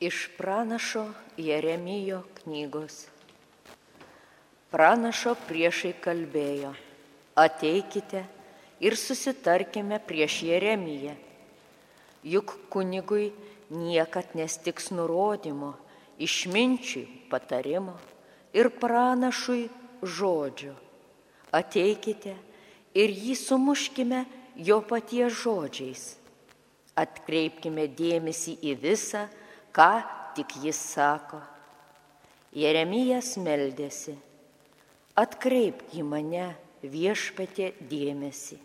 Iš pranašo Jeremijo knygos. Pranašo priešai kalbėjo, ateikite ir susitarkime prieš Jeremiją. Juk kunigui niekad nestiks nurodymo, išminčiui patarimo ir pranašui žodžio. Ateikite ir jį sumuškime jo paties žodžiais. Atkreipkime dėmesį į visą, ką tik jis sako. Jeremijas meldėsi, atkreipk į mane viešpatė dėmesį,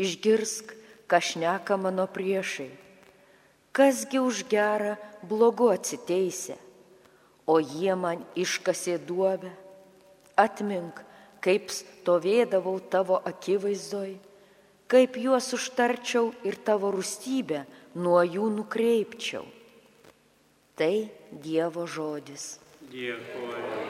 išgirsk, ką šneka mano priešai, kasgi už gerą blogu atsiteisė, o jie man iškasė duobę, atmink, kaip stovėdavau tavo akivaizdoj, kaip juos užtarčiau ir tavo rūstybę nuo jų nukreipčiau. Tai Dievo žodis. Dėkuoju.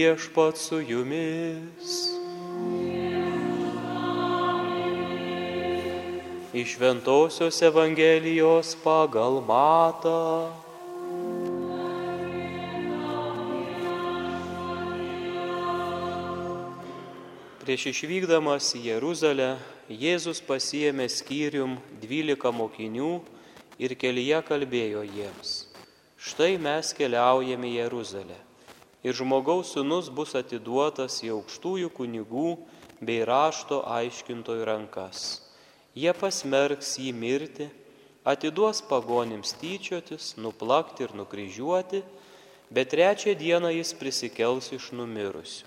Viešpat su jumis. Iš Ventosios Evangelijos pagal matą. Prieš išvykdamas į Jeruzalę Jėzus pasiemė skyrium dvylika mokinių ir kelyje kalbėjo jiems. Štai mes keliaujame į Jeruzalę ir žmogaus sunus bus atiduotas į aukštųjų kunigų bei rašto aiškintojų rankas. Jie pasmerks jį mirti, atiduos pagonims tyčiotis, nuplakti ir nukryžiuoti, bet trečią dieną jis prisikels iš numirusių.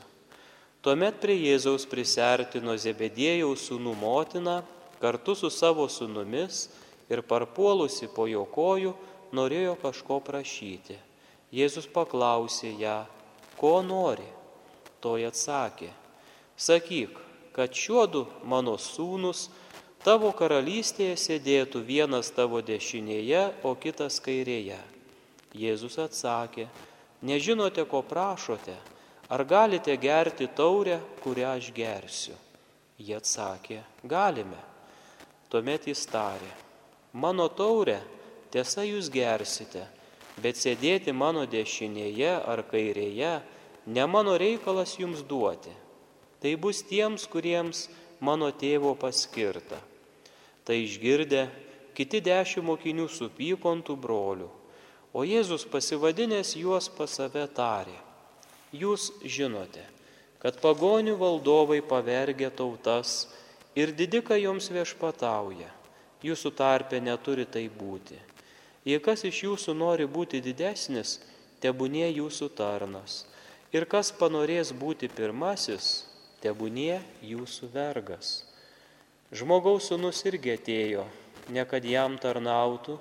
Tuomet prie Jėzaus prisertino Zebedėjaus sūnų motina kartu su savo sūnumis ir parpuolusi po jo kojų norėjo kažko prašyti. Jėzus paklausė ją, ko nori. Toji atsakė, sakyk, kad šiuodu mano sūnus tavo karalystėje sėdėtų vienas tavo dešinėje, o kitas kairėje. Jėzus atsakė, nežinote, ko prašote, ar galite gerti taurę, kurią aš gersiu. Jie atsakė, galime. Tuomet jis tarė, mano taurę tiesa jūs gersite, bet sėdėti mano dešinėje ar kairėje ne mano reikalas jums duoti. Tai bus tiems, kuriems mano tėvo paskirta. Tai išgirdę, kiti dešimt mokinių supyko ant tų brolių, o Jėzus pasivadinęs juos pas save tarė. Jūs žinote, kad pagonių valdovai pavergia tautas ir didika joms viešpatauja. Jūsų tarpe neturi tai būti. Jei kas iš jūsų nori būti didesnis, tebūnie jūsų tarnas. Ir kas panorės būti pirmasis, tebūnie jūsų vergas. Žmogaus sunus irgi atėjo, ne kad jam tarnautų,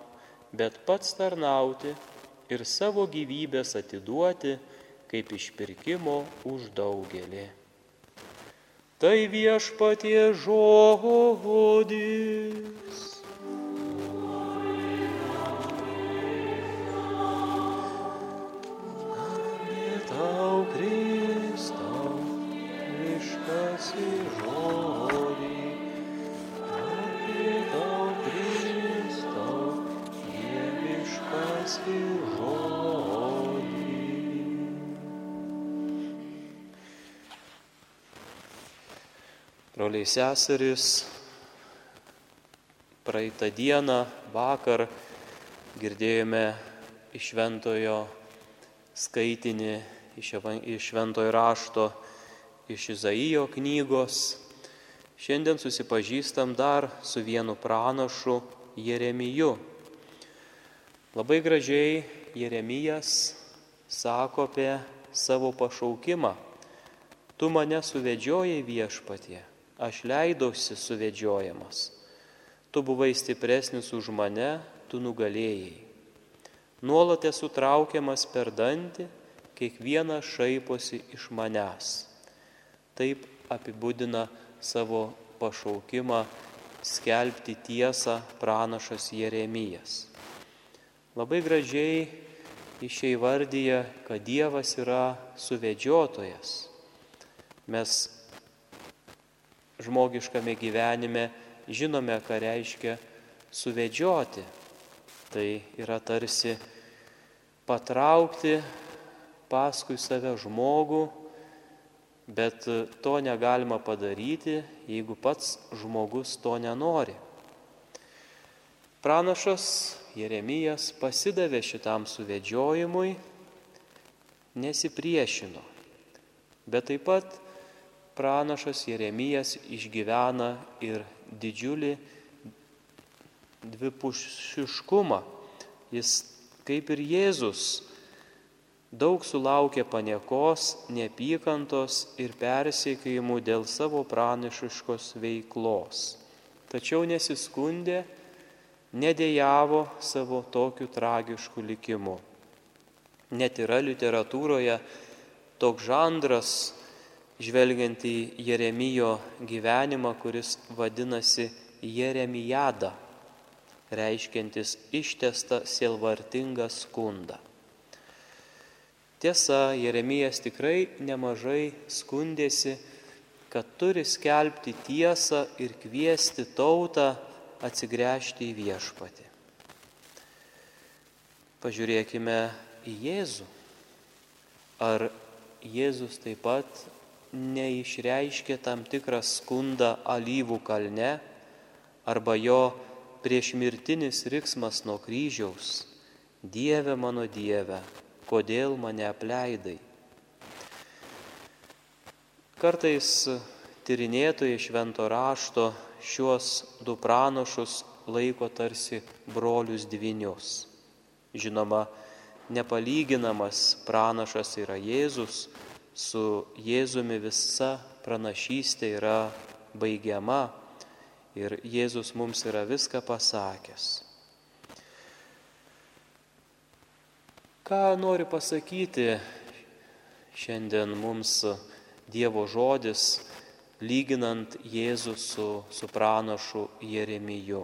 bet pats tarnauti ir savo gyvybės atiduoti kaip išpirkimo už daugelį. Tai viešpatie žodis. Broliai seserys, praeitą dieną, vakar girdėjome iš šventojo skaitinį, iš šventojo rašto, iš Izaijo knygos. Šiandien susipažįstam dar su vienu pranašu Jeremiju. Labai gražiai Jeremijas sako apie savo pašaukimą. Tu mane suvedžiojai viešpatie aš leidausi suvedžiojamas. Tu buvai stipresnis už mane, tu nugalėjai. Nuolat esu traukiamas per dantį, kiekvienas šaiposi iš manęs. Taip apibūdina savo pašaukimą skelbti tiesą pranašas Jeremijas. Labai gražiai išėjai vardyje, kad Dievas yra suvedžiotojas. Mes žmogiškame gyvenime žinome, ką reiškia suvedžioti. Tai yra tarsi patraukti paskui save žmogų, bet to negalima padaryti, jeigu pats žmogus to nenori. Pranašas Jeremijas pasidavė šitam suvedžiojimui, nesipriešino, bet taip pat pranašas Jeremijas išgyvena ir didžiulį dvipušiškumą. Jis, kaip ir Jėzus, daug sulaukė paniekos, neapykantos ir persiekėjimų dėl savo pranašiškos veiklos. Tačiau nesiskundė, nedėjavo savo tokiu tragišku likimu. Net yra literatūroje toks žandras žvelgiant į Jeremijo gyvenimą, kuris vadinasi Jeremijada, reiškiantis ištestą sielvartingą skundą. Tiesa, Jeremijas tikrai nemažai skundėsi, kad turi skelbti tiesą ir kviesti tautą atsigręžti į viešpatį. Pažiūrėkime į Jėzų. Ar Jėzus taip pat neišreiškė tam tikrą skundą alyvų kalne arba jo priešmirtinis riksmas nuo kryžiaus. Dieve mano Dieve, kodėl mane apleidai? Kartais tyrinėtojai švento rašto šiuos du pranašus laiko tarsi brolius dvinius. Žinoma, nepalyginamas pranašas yra Jėzus, su Jėzumi visa pranašystė yra baigiama ir Jėzus mums yra viską pasakęs. Ką nori pasakyti šiandien mums Dievo žodis, lyginant Jėzų su, su pranašu Jeremiju?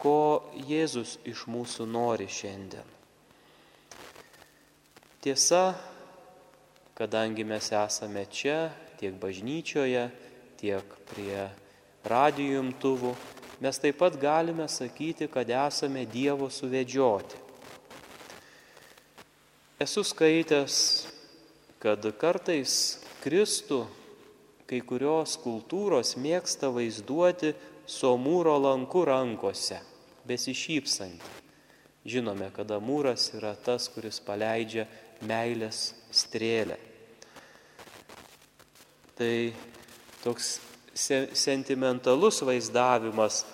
Ko Jėzus iš mūsų nori šiandien? Tiesa, kadangi mes esame čia, tiek bažnyčioje, tiek prie radijų imtuvų, mes taip pat galime sakyti, kad esame Dievo suvedžioti. Esu skaitęs, kad kartais Kristų kai kurios kultūros mėgsta vaizduoti somūro lanku rankose, besišypsantį. Žinome, kad amūras yra tas, kuris paleidžia meilės strėlę. Tai toks se sentimentalus vaizdavimas,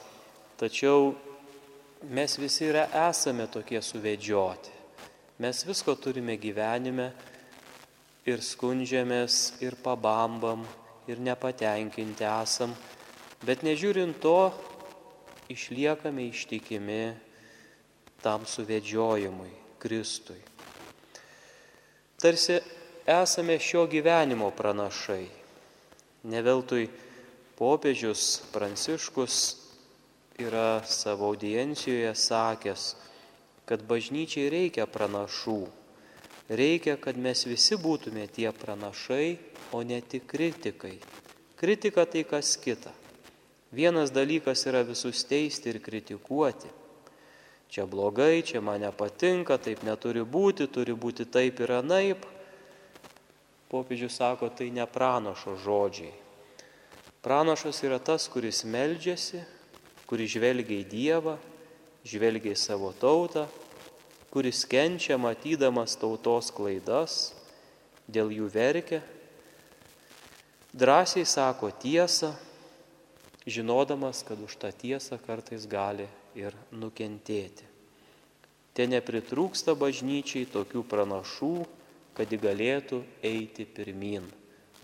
tačiau mes visi yra, esame tokie suvedžioti. Mes visko turime gyvenime ir skundžiamės, ir pabambam, ir nepatenkinti esam, bet nežiūrint to, išliekame ištikimi tam suvedžiojimui, Kristui. Tarsi esame šio gyvenimo pranašai. Neveltui popiežius Pranciškus yra savo audiencijoje sakęs, kad bažnyčiai reikia pranašų. Reikia, kad mes visi būtume tie pranašai, o ne tik kritikai. Kritika tai kas kita. Vienas dalykas yra visus teisti ir kritikuoti. Čia blogai, čia man nepatinka, taip neturi būti, turi būti taip ir anaip. Popiežius sako, tai ne pranašo žodžiai. Pranašas yra tas, kuris meldžiasi, kuris žvelgia į Dievą, žvelgia į savo tautą, kuris kenčia matydamas tautos klaidas, dėl jų verkia, drąsiai sako tiesą, žinodamas, kad už tą tiesą kartais gali ir nukentėti. Te nepritrūksta bažnyčiai tokių pranašų, kad ji galėtų eiti pirmin,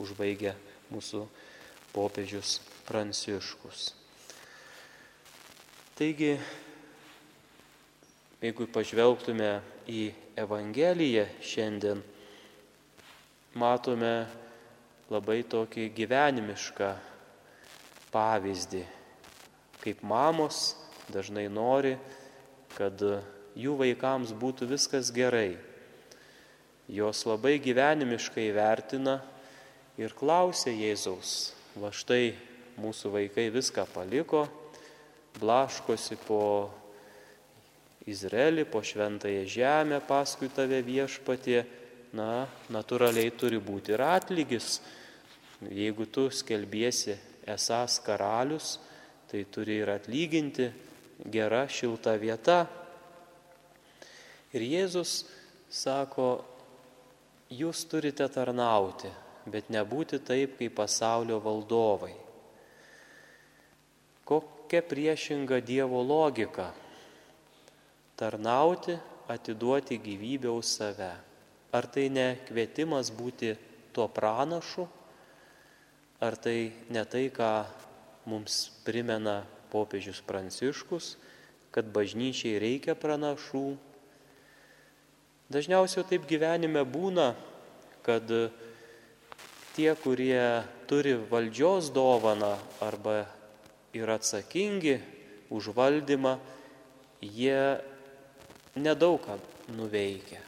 užbaigia mūsų popiežius Pranciškus. Taigi, jeigu pažvelgtume į Evangeliją šiandien, matome labai tokį gyvenimišką pavyzdį, kaip mamos dažnai nori, kad jų vaikams būtų viskas gerai. Jos labai gyvenimiškai vertina ir klausia Jėzaus, va štai mūsų vaikai viską paliko, blaškosi po Izraelį, po šventąją žemę, paskui tave viešpatie, na, natūraliai turi būti ir atlygis. Jeigu tu skelbiesi esas karalius, tai turi ir atlyginti gera šilta vieta. Ir Jėzus sako, jūs turite tarnauti, bet nebūti taip kaip pasaulio valdovai. Kokia priešinga Dievo logika? Tarnauti, atiduoti gyvybę už save. Ar tai ne kvietimas būti tuo pranašu? Ar tai ne tai, ką mums primena popiežius Pranciškus, kad bažnyčiai reikia pranašų? Dažniausiai taip gyvenime būna, kad tie, kurie turi valdžios dovaną arba yra atsakingi už valdymą, jie nedaug ką nuveikia.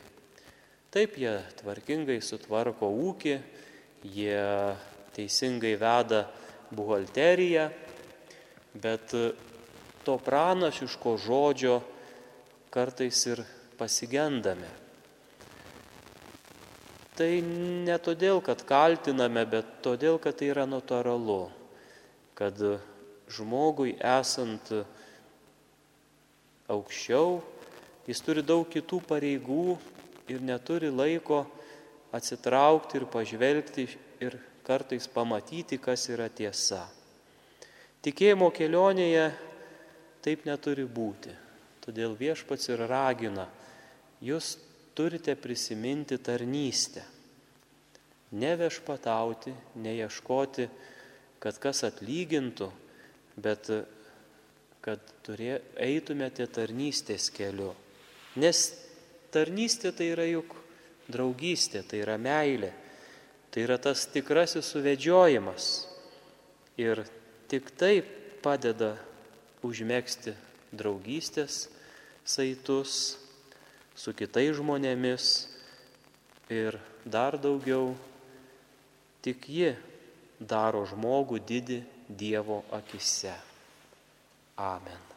Taip jie tvarkingai sutvarko ūkį, jie teisingai veda buhalteriją, bet to pranašiško žodžio kartais ir pasigendame. Tai ne todėl, kad kaltiname, bet todėl, kad tai yra natūralu, kad žmogui esant aukščiau, jis turi daug kitų pareigų ir neturi laiko atsitraukti ir pažvelgti ir kartais pamatyti, kas yra tiesa. Tikėjimo kelionėje taip neturi būti. Todėl viešpats ir ragina, jūs turite prisiminti tarnystę. Nevešpatauti, neieškoti, kad kas atlygintų, bet kad turė, eitumėte tarnystės keliu. Nes tarnystė tai yra juk draugystė, tai yra meilė, tai yra tas tikrasis suvedžiojimas. Ir tik tai padeda užmėgsti draugystės saitus su kitais žmonėmis ir dar daugiau, tik ji daro žmogų didį Dievo akise. Amen.